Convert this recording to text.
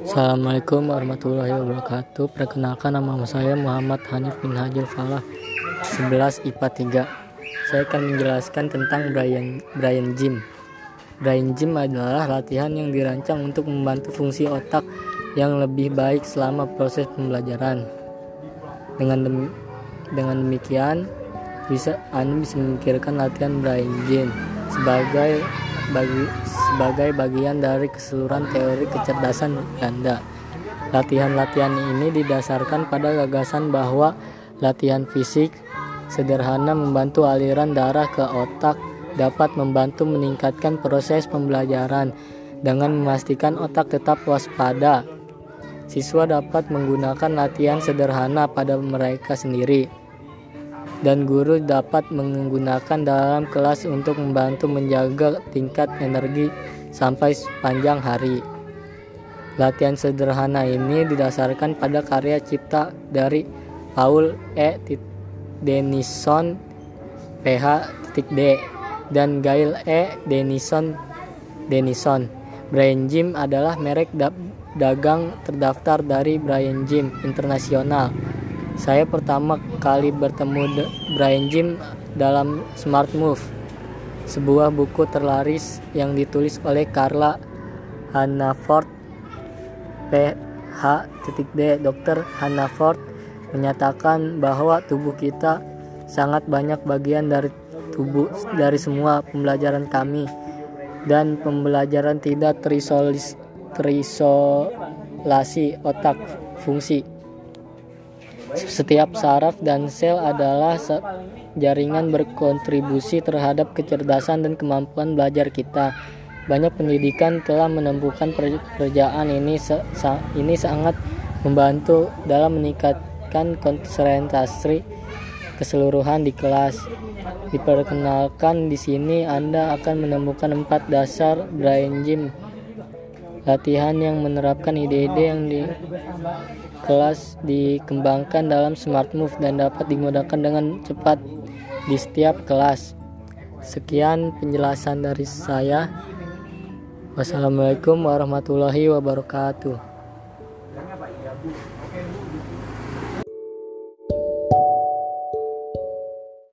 Assalamualaikum warahmatullahi wabarakatuh. Perkenalkan nama saya Muhammad Hanif bin Hajil Falah 11 IPA 3. Saya akan menjelaskan tentang Brian Brian Gym. Brian Gym adalah latihan yang dirancang untuk membantu fungsi otak yang lebih baik selama proses pembelajaran. Dengan dem dengan demikian bisa Anda bisa memikirkan latihan Brian Gym sebagai bagi sebagai bagian dari keseluruhan teori kecerdasan ganda. Latihan-latihan ini didasarkan pada gagasan bahwa latihan fisik sederhana membantu aliran darah ke otak dapat membantu meningkatkan proses pembelajaran dengan memastikan otak tetap waspada. Siswa dapat menggunakan latihan sederhana pada mereka sendiri dan guru dapat menggunakan dalam kelas untuk membantu menjaga tingkat energi sampai sepanjang hari. Latihan sederhana ini didasarkan pada karya cipta dari Paul E. Denison PH.D dan Gail E. Denison Denison. Brian Jim adalah merek dagang terdaftar dari Brian Jim Internasional saya pertama kali bertemu Brian Jim dalam Smart Move, sebuah buku terlaris yang ditulis oleh Carla Hannaford PH.D. Dr. Hannaford menyatakan bahwa tubuh kita sangat banyak bagian dari tubuh dari semua pembelajaran kami dan pembelajaran tidak terisolasi otak fungsi setiap saraf dan sel adalah jaringan berkontribusi terhadap kecerdasan dan kemampuan belajar kita. Banyak pendidikan telah menemukan pekerjaan ini ini sangat membantu dalam meningkatkan konsentrasi keseluruhan di kelas. Diperkenalkan di sini Anda akan menemukan empat dasar brain gym Latihan yang menerapkan ide-ide yang di kelas dikembangkan dalam smart move dan dapat digunakan dengan cepat di setiap kelas. Sekian penjelasan dari saya. Wassalamualaikum warahmatullahi wabarakatuh.